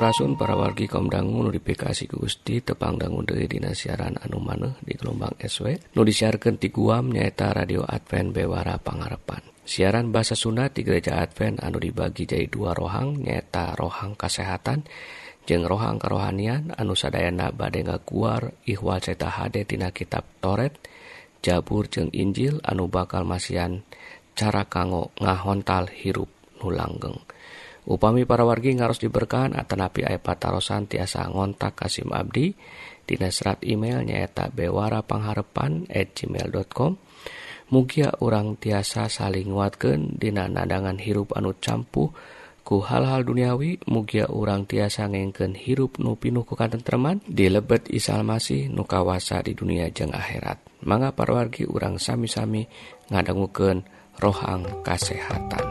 Sampurasun para wargi kaumdangu notifikasi ke Gusti tepangdangun dari Dina siaran anu maneh di gelombang SW nu disiarkan ti Guam nyaeta radio Advent Bewara Pangarepan. Siaran bahasa Sunda di gereja Advent anu dibagi jadi dua rohang nyaeta rohang kesehatan jeung rohang kerohanian anu sadayana bade ngaguar ihwal ceta hade tina kitab Toret Jabur jeung Injil anu bakal masian cara kanggo ngahontal hirup nu langgeng. Upami para wargi ngaros diberkahan atanapi aya patarosan tiasa ngontak Kasim Abdi di serat email nyaeta bewarapangharapan at gmail.com Mugia orang tiasa saling nguatkeun dina nadangan hirup anu campuh ku hal-hal duniawi mugia orang tiasa ngengken hirup nu pinuh ku katentreman di lebet isal masih nu kawasa di dunia jeng akhirat. Mangga parwargi urang sami-sami ngadangukeun rohang kasehatan.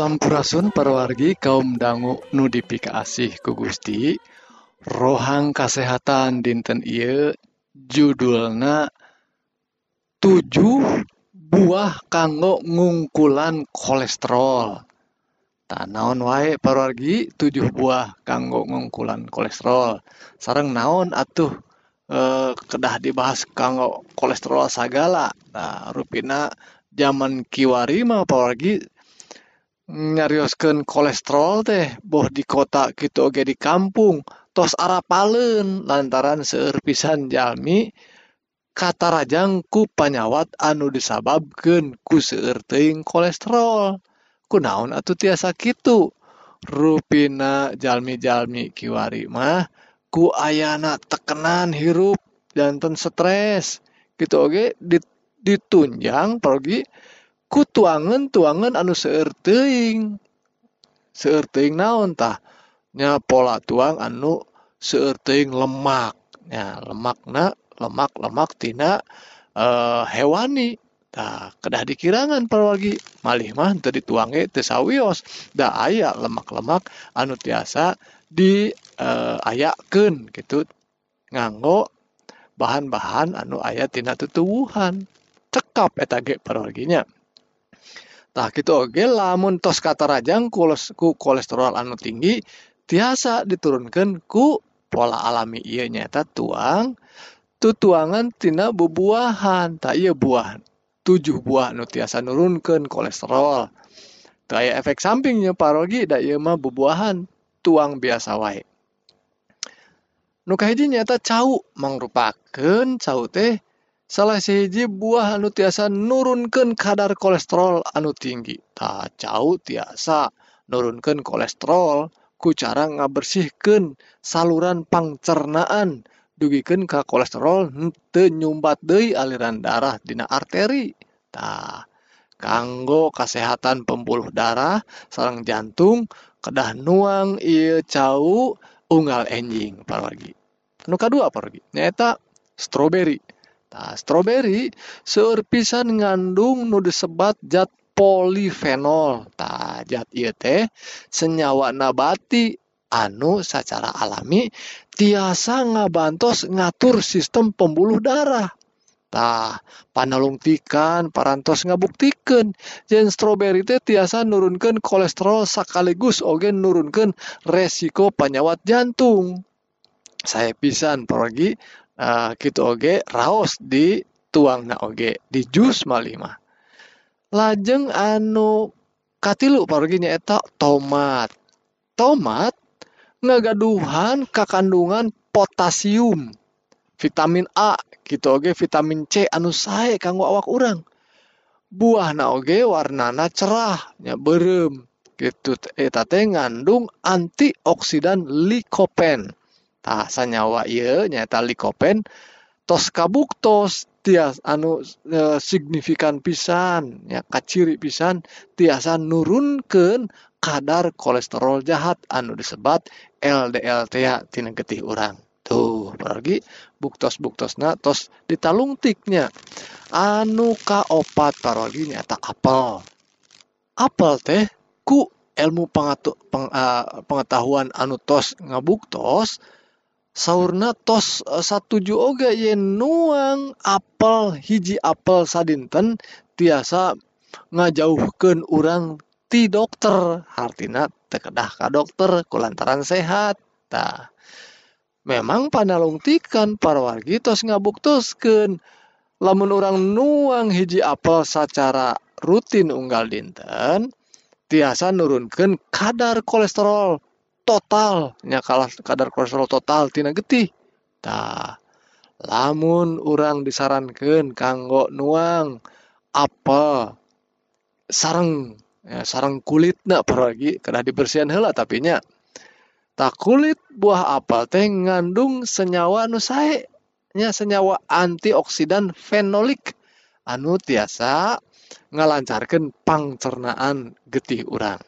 Sampurasun perwargi kaum dangu nu dipikaasih ku Gusti. Rohang kasehatan dinten ieu judulna tujuh buah kanggo ngungkulan kolesterol. Tanaon wae perwargi tujuh buah kanggo ngungkulan kolesterol. Sareng naon atuh eh, kedah dibahas kanggo kolesterol sagala. Nah rupina zaman kiwari mah perwargi nyariuskan kolesterol teh boh di kota gitu oge di kampung tos arapalen lantaran seerpisan jalmi kata rajangku panyawat anu disababkeun ku seerting kolesterol. Kunaon atau tiasa gitu rupina jalmi-jalmi kiwari mah ku ayana tekenan hirup jantan stres. Gitu oge ditunjang pergi ku tuangan tuangan anu seerting seerting naon tah? Nya pola tuang anu seerteing lemaknya lemakna lemak-lemak tina eh, hewani. Tah kedah dikirangan perwagi malih mah teu tadi teu sawios. Da aya lemak-lemak anu tiasa di eh, ayakeun gitu. Nganggo bahan-bahan anu aya tina tutuwuhan. Cekap eta ge perwaginya Tah gitu oge lamun tos katarajang ku kolesterol anu tinggi tiasa diturunkan ku pola alami ieu nyata tuang tutuangan tina bubuahan. Tak iya buah tujuh buah nu tiasa nurunkan kolesterol. Tak efek sampingnya parogi da iya mah bubuahan tuang biasa wae. Nu kahiji nyata cau mangrupakeun cau teh salah siji buah anu tiasa nurunkan kadar kolesterol anu tinggi. Tah jauh tiasa nurunkan kolesterol. Ku cara ngabersihkan saluran pangcernaan. Dugikan ke kolesterol henteu nyumbat deui aliran darah dina arteri. Tah kanggo kesehatan pembuluh darah sarang jantung kedah nuang ieu cau unggal enjing parwargi anu kadua parwargi nyaeta stroberi Tah stroberi seueur ngandung nu disebat zat polifenol. Tah zat ieu teh senyawa nabati anu secara alami tiasa ngabantos ngatur sistem pembuluh darah. Tah, panalungtikan parantos ngabuktikeun yen stroberi teh tiasa nurunkeun kolesterol sakaligus oge nurunkeun resiko panyawat jantung. Saya pisan parogi eh, kitu oge raos di tuangna oge di jus malih mah. Lajeng anu katilu parogi nyaeta tomat. Tomat ngagaduhan kakandungan potasium, vitamin A, gitu oge vitamin C anu sae kanggo awak urang. Buahna oge warnana cerah, nya beureum. Gitu eta teh ngandung antioksidan likopen. Tah sanyawa ieu nyaeta likopen tos kabuktos tias anu e, signifikan pisan ya kaciri pisan tiasa nurunkeun kadar kolesterol jahat anu disebat LDL tea tina getih urang. Tuh pergi buktos buktos na tos ditalungtiknya anu kaopat parogi nyata apel. Apel teh ku ilmu pengatu, peng, uh, pengetahuan anu tos ngabuktos saurna tos eh, satuju oge yen nuang apel hiji apel sadinten tiasa ngajauhkan orang ti dokter. Hartina tekedah ka dokter kulantaran sehat. Tah memang panalungtikan parwargi tos ngabuktuskeun. Lamun orang nuang hiji apel secara rutin unggal dinten tiasa nurunkan kadar kolesterol. Total. Nya kalah kadar kolesterol total tina getih. Tah lamun orang disarankeun kanggo nuang apel sareng ya, sareng kulitna paragi kena dibersihan heula tapi nya tak kulit buah apel teh ngandung senyawa anu sae nya senyawa antioksidan fenolik. Anu tiasa ngalancarkeun pangcernaan getih urang.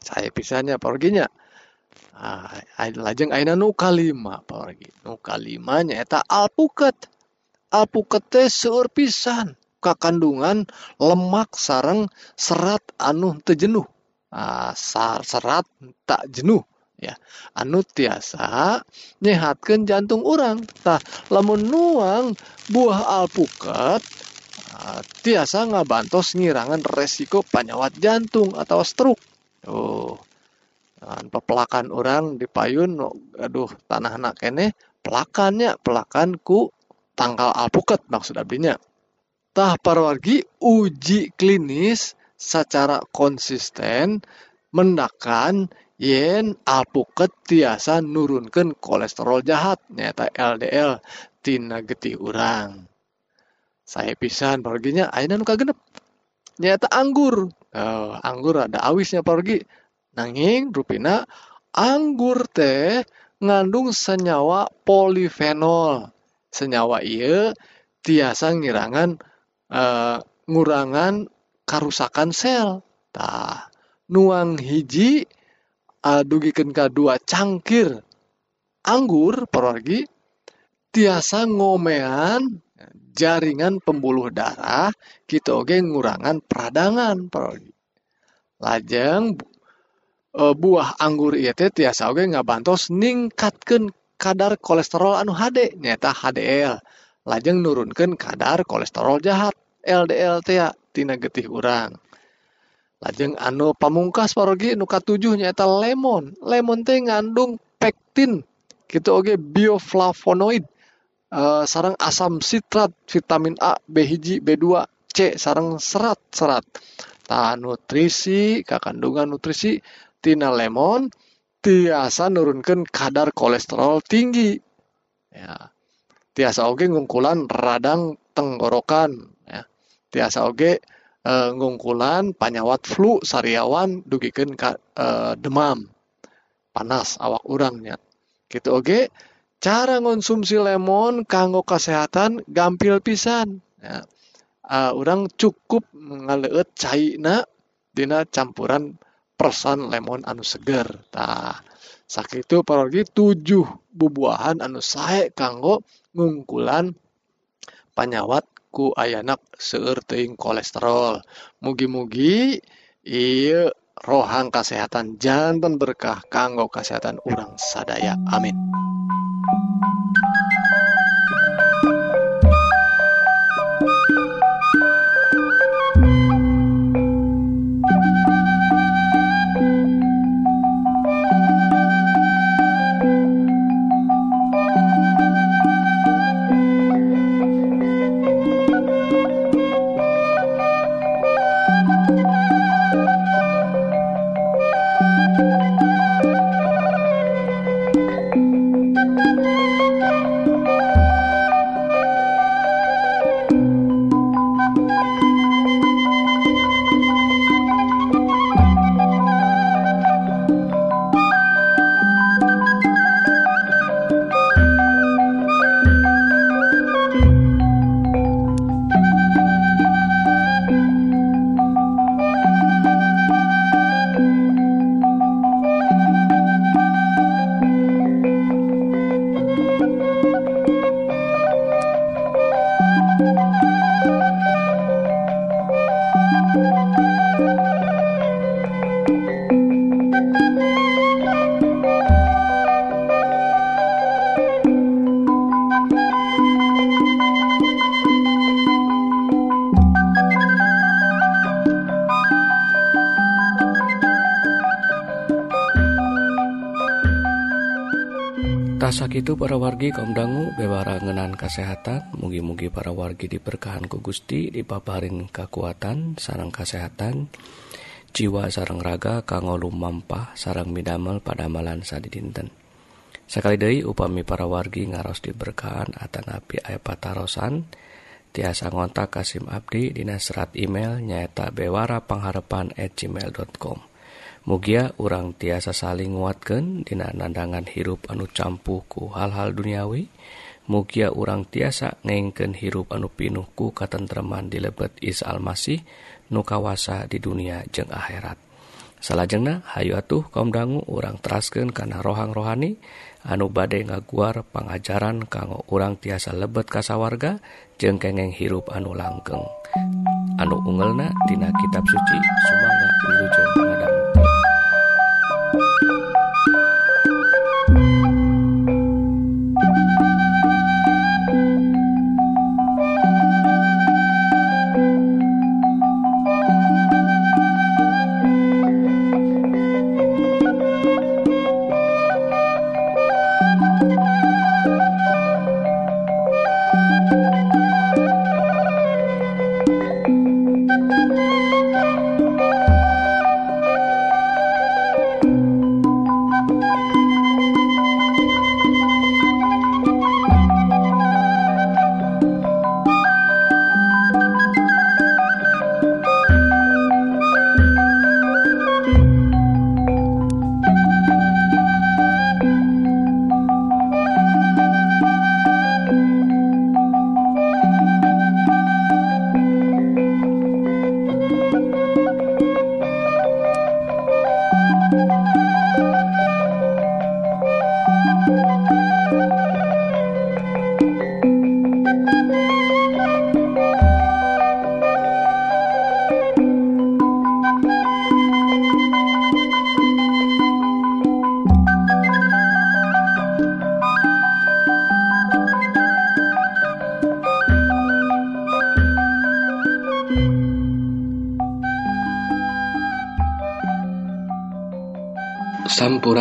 Saya pisannya parginya Ah, lajeng ayeuna nu kalima pargi nu kalima nyaeta alpukat alpukat teh seueur pisan. Kakandungan lemak sareng serat anu teu jenuh. Ah, sar serat tak jenuh ya. Anu tiasa nyehatkeun jantung urang. Tah lamun nuang buah alpukat ah, tiasa ngabantos ngirangan resiko panyawat jantung atau stroke. Oh pepelakan orang di payun aduh tanah anak kene pelakannya pelakan ku tangkal alpukat maksud abdinya tah parwargi uji klinis secara konsisten mendakan yen alpukat tiasa nurunkan kolesterol jahat nyata LDL tina getih urang. Saya pisan perginya ayeuna nu kagenep? Nyata anggur. Eh, anggur ada awisnya pergi nanging rupina anggur teh ngandung senyawa polifenol. Senyawa iya tiasa ngirangan eh, ngurangan karusakan sel. Tah nuang hiji uh, dugikeun ka dua cangkir. Anggur pergi tiasa ngomean jaringan pembuluh darah kita oge ngurangan peradangan pergi lajeng eh, buah anggur teh tiasa oge ngabantos ningkatkeun kadar kolesterol anu HD nyata HDL lajeng nurunkeun kadar kolesterol jahat LDL teh ya, tina getih urang. Lajeng anu pamungkas parogi nu katujuh nyaeta lemon. Lemon teh ngandung pektin gitu oge bioflavonoid. Eh, sarang asam sitrat vitamin A B hiji B2 C sarang serat-serat. Tah nutrisi kakandungan nutrisi tina lemon tiasa nurunkeun kadar kolesterol tinggi. Ya. Tiasa oge ngungkulan radang tenggorokan ya. Tiasa oge eh, ngungkulan panyawat flu sariawan dugikeun ka eh, demam. Panas awak urangnya gitu oge cara ngonsumsi lemon kanggo kesehatan gampil pisan ya. Eh, urang cukup ngaleut caina dina campuran persan lemon anu seger. Tah sakitu parogi tujuh bubuahan anu sae kanggo ngungkulan panyawat ku ayanak seueur teuing kolesterol. Mugi-mugi ieu rohang kesehatan jantan berkah kanggo kesehatan urang sadaya. Amin Tasak itu para wargi kaum dangu bewara ngenan kesehatan mugi-mugi para wargi diberkahan ku Gusti dipaparin kekuatan sarang kesehatan jiwa sarang raga kanggo lumampah sarang midamel pada malan sadi dinten sekali deui upami para wargi ngaros diberkahan atanapi aya patarosan. Tiasa ngontak Kasim Abdi dina serat email nyaeta bewara pangharepan at gmail.com Mugia urang tiasa saling nguatkan dina nandangan hirup anu campuhku hal-hal duniawi mugia urang tiasa ngengken hirup anu pinuhku katentreman di lebet is almasih nu kawasa di dunia jeung akhirat Salajengna hayu atuh kaum dangu urang terasken kana rohang rohani anu badai ngaguar pengajaran kanggo urang tiasa lebet kasawarga jeung kengeng hirup anu langgeng. anu ungelna tina kitab suci Suma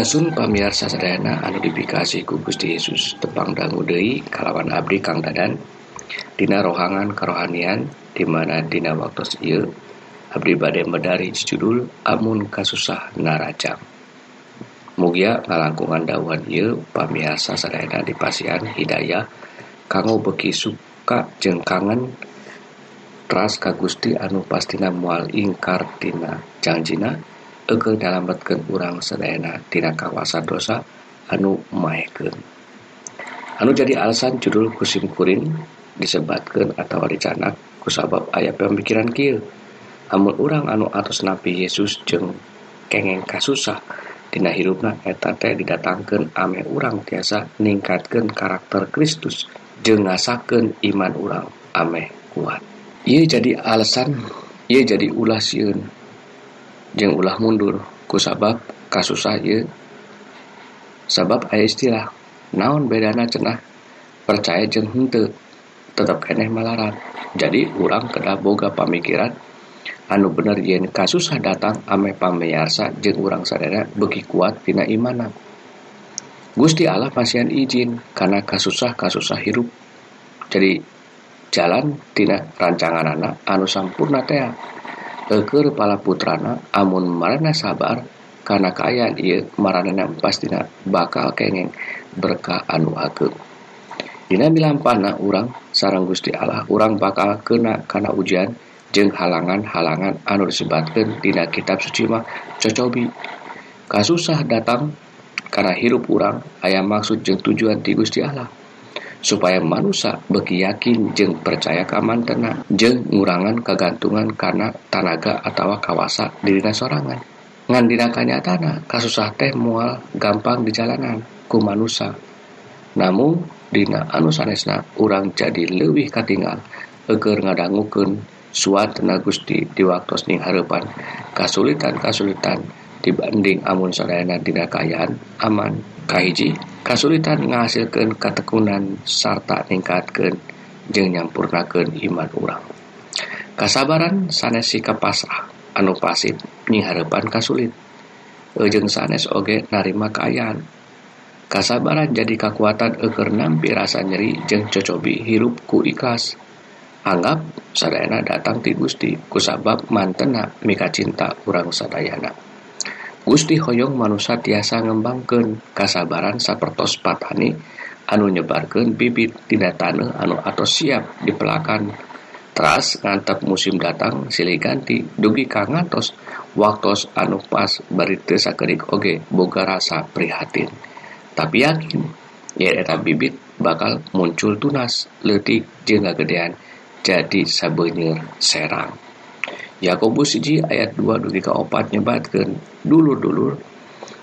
Asun pamiar sasadayana anu dipikasi ku Gusti Yesus tepang dangu deui kalawan abdi Kang Dadan dina rohangan kerohanian di mana dina waktu ieu abdi bade medari judul amun kasusah narajang Mugia ngalangkungan dauhan ieu pamiar sasadayana dipasian hidayah kanggo beki suka jeung kangen teras ka Gusti anu pastina mual ingkar tina janjina ekeng nyalametkan urang sedayatina kawasan dosa anu maeken anu jadi alasan judul kusimkuring disebatkan atau dicanak kusabab aya pemikiran kill hamul urang anu atas nabi Yesus jeng kengeng kasusah Dina hirupna eteta didatangkan ame urang tiasa ningkatkeun karakter Kristus jengasaken iman urang ame kuat. Ia jadi alasan ia jadi ulah jeung ulah mundur. Kusabab kasusah ieu sabab aya istilah naon bedana cenah? Percaya jeung henteu tetep keneh malarat jadi urang kedah boga pamikiran anu bener yen kasusah datang ame pameyarsa jeung urang sadaya beki kuat tina imana. Gusti Allah pasian izin karena kasusah-kasusah hirup. Jadi jalan tina rancangan anak anu sampurna teh Eker pala putrana amun marana sabar karena kayan ia marana pastina bakal kengeng berkah anu ageng Dina bilampana urang sarang Gusti Allah urang bakal kena karena ujian jeng halangan-halangan anu disebatkan Dina kitab suci mah cocobi. Kasusah datang karena hirup urang ayam maksud jeng tujuan ti Gusti Allah. supaya manusia bagi yakin jeng percaya keaman tenang jeng ngurangan kegantungan karena tanaga atau kawasa dirinya sorangan. Ngandina kanyatana kasusah teh mual gampang di jalanan ku manusia. Namun dina anu sanesna urang jadi lebih katingal eger ngadangukeun suatna Gusti di waktu ning harapan kasulitan-kasulitan dibanding amun sadayana dina kayaan aman. Kahiji kasulitan menghasilkan katekunan sarta meningkatkan jeng nyampurnakan iman urang. Kasabaran sanes sikap pasrah anu pasif nyiharapan kasulit. Ujung sanes oge narima keayaan kasabaran jadi kekuatan eker nampi rasa nyeri jeng cocobi hirup ku ikhlas. Anggap sadayana datang ti Gusti kusabab mantena mika cinta urang sadayana. Gusti Hoyong manusia tiasa ngembangkeun kasabaran sapertos patani anu nyebarkeun bibit tina taneuh anu atau siap dipelakan. Teras ngantep musim datang silih ganti dugi ka ngantos waktos anu pas bari sakedik oge boga rasa prihatin. Tapi yakin yen eta bibit bakal muncul tunas leutik jeung gagedean jadi sabeunyeur serang Yakobus siji ayat 2 dugi ka opat nyebatkeun dulur-dulur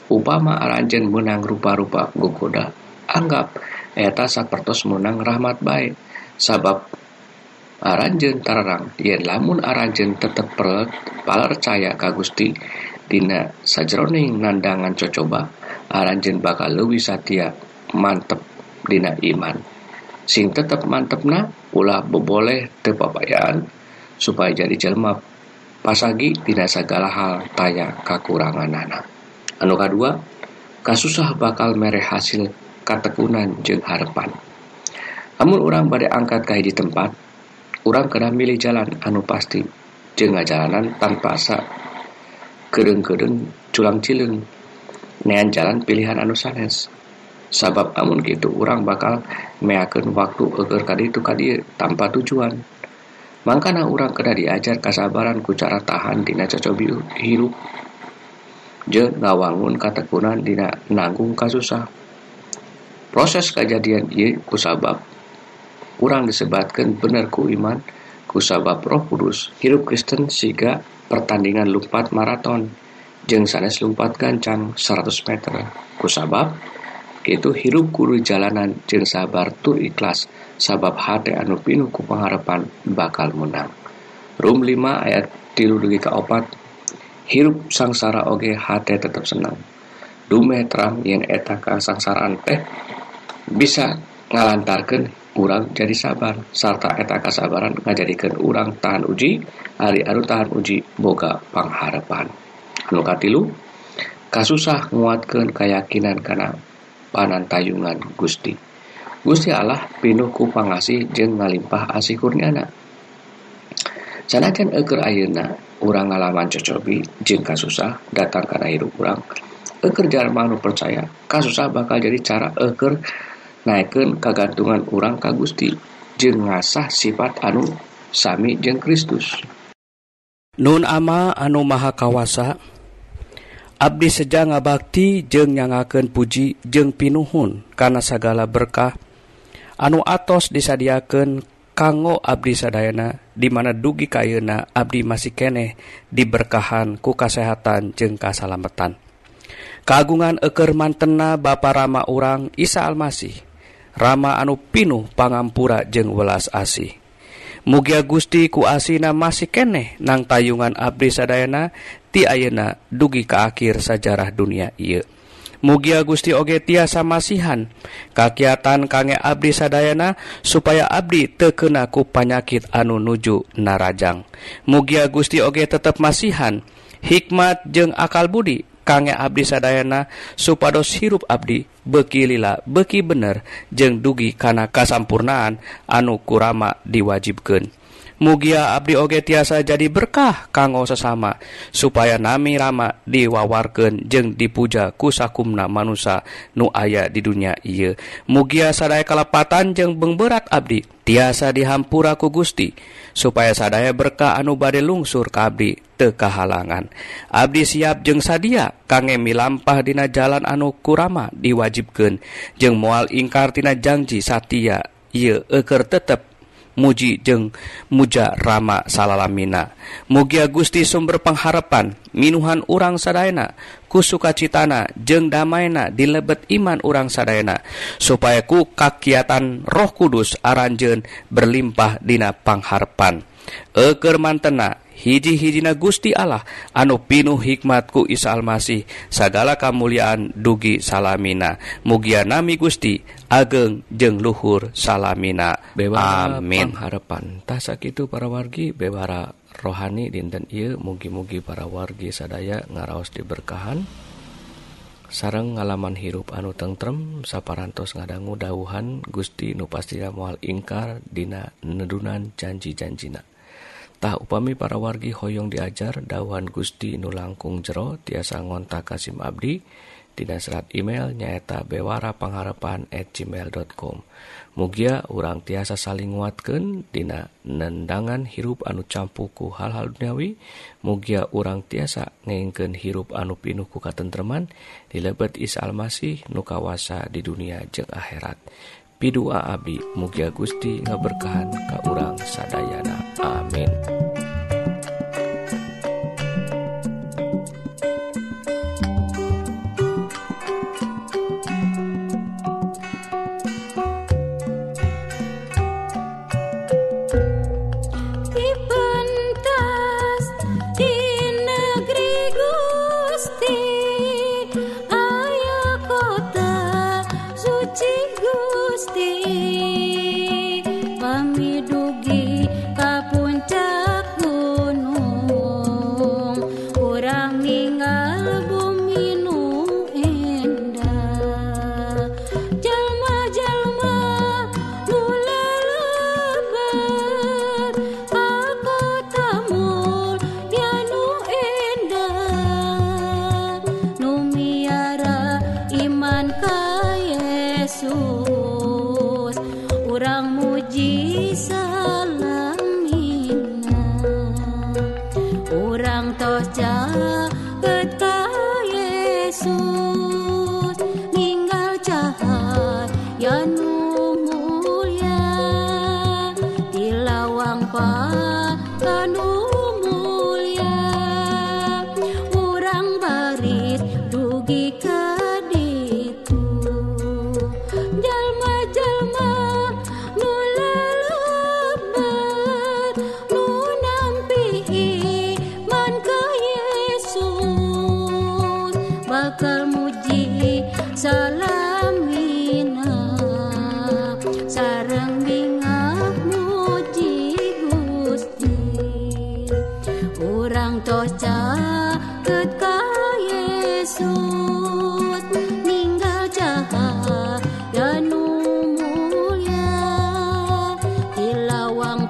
upama aranjen menang rupa-rupa gogoda anggap eta sapertos menang rahmat baik. Sabab aranjen tararang yen lamun aranjen tetep percaya ka Gusti dina sajroning nandangan cocoba aranjen bakal leuwih satia mantep dina iman. Sing tetep mantepna ulah beboleh teu papayaan supaya jadi jelma pasagi tidak segala hal taya kekurangan anak. Anu kedua kasusah bakal mere hasil katekunan jeung harapan. Namun orang pada angkat kayak di tempat orang kena milih jalan anu pasti jeung jalanan tanpa asa kedeng-kedeng culang cileng. Nean jalan pilihan anu sanes. Sabab amun gitu orang bakal meakeun waktu agar kadi itu kadi tanpa tujuan mangkana urang kena diajar kasabaran ku cara tahan dina cocobi hirup. Je ngawangun katekunan dina nanggung kasusah. Proses kejadian ieu kusabab urang disebatkan bener ku iman kusabab roh kudus hirup Kristen siga pertandingan lumpat maraton. Jeng sanes lumpat gancang 100 meter. Kusabab itu hirup kudu jalanan jeng sabar tur ikhlas sabab hati anu pinuh ku pengharapan bakal menang. Rum 5 ayat tilu dugi ka opat. Hirup sangsara oge hati tetap senang. Dume terang yen eta kasangsaraan teh bisa ngalantarkan urang jadi sabar serta eta kasabaran ngajadikan urang tahan uji hari anu tahan uji boga pangharapan. Anu katilu kasusah nguatkan keyakinan karena panantayungan Gusti. Gusti Allah pinuh ku pangasih jeung ngalimpah asih kurniana. Sanajan eker ayeuna urang ngalaman cocobi jeung kasusah datang kana hirup urang eker jalma nu percaya kasusah bakal jadi cara eker naikkan kagantungan urang ka Gusti jeung ngasah sifat anu sami jeung Kristus. Nun ama anu maha kawasa Abdi Seja ngabakti jeung nyangakeun puji jeung pinuhun karena segala berkah anu atos disadiaken kanggo Abdi Sadayana dimana dugi kayuna Abdi masih keneh diberkahan ku kasehatan jeung kasalametan kagungan eker mantena Bapa Rama urang Isa Almasih Rama anu pinuh pangampura jeung welas asih. Mugia Gusti ku asina masih keneh nang tayungan Abdi Sadayana ti ayeuna dugi ka akhir sajarah dunia ieu. mugia Gusti Oge tiasa masihan. Kakiatan kangge Abdi sadayana supaya Abdi tekena ku panyakit anu nuju narajang. Mugia Gusti Oge tetap masihan. Hikmat jeung akal budi kangge Abdi sadayana supados hirup Abdi beki lila beki bener jeung dugi kana kasampurnaan anu kurama diwajibkeun. mugia abdi oge tiasa jadi berkah kanggo sesama supaya nami rama diwawarken jeung dipuja kusakumna manusia nu aya di dunia ia mugia sadaya kalepatan jeung bengberat abdi tiasa dihampura ku Gusti supaya sadaya berkah anu bade lungsur ka abdi kahalangan. Abdi siap jeung sadia kangge milampah dina jalan anu kurama diwajibkeun jeung mual ingkartina janji Satya ia eker tetap muji jeung muja Rama salalamina. Mugia Gusti sumber pengharapan minuhan urang sadayana ku sukacitana jeung damaina di lebet iman urang sadayana supaya ku kakiatan Roh Kudus aranjen berlimpah dina pangharpan eker mantena hiji-hijina Gusti Allah anu pinuh hikmatku Isa Almasih sagala kamuliaan dugi salamina. Mugia nami Gusti ageng jeng luhur salamina. Bewa amin. harapan tasak itu para wargi bewara rohani dinten ieu mugi-mugi para wargi sadaya ngaraos diberkahan. Sarang ngalaman hirup anu tentrem saparantos ngadanggu dauhan Gusti nupastia mual ingkar dina nedunan janji-janjina. Tah upami para wargi hoyong diajar dawuhan Gusti nu langkung jero tiasa ngontak Kasim Abdi. Dina serat email nyaeta bewara pengharapan at gmail.com Mugia urang tiasa saling nguatkan dina nendangan hirup anu campuku hal-hal duniawi. Mugia urang tiasa ngengken hirup anu pinuh ku katentreman. Dilebet is almasih nu kawasa di dunia jeung akhirat. Pidua abdi Mugia Gusti ngaberkahan ka urang sadayana. Amin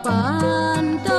pan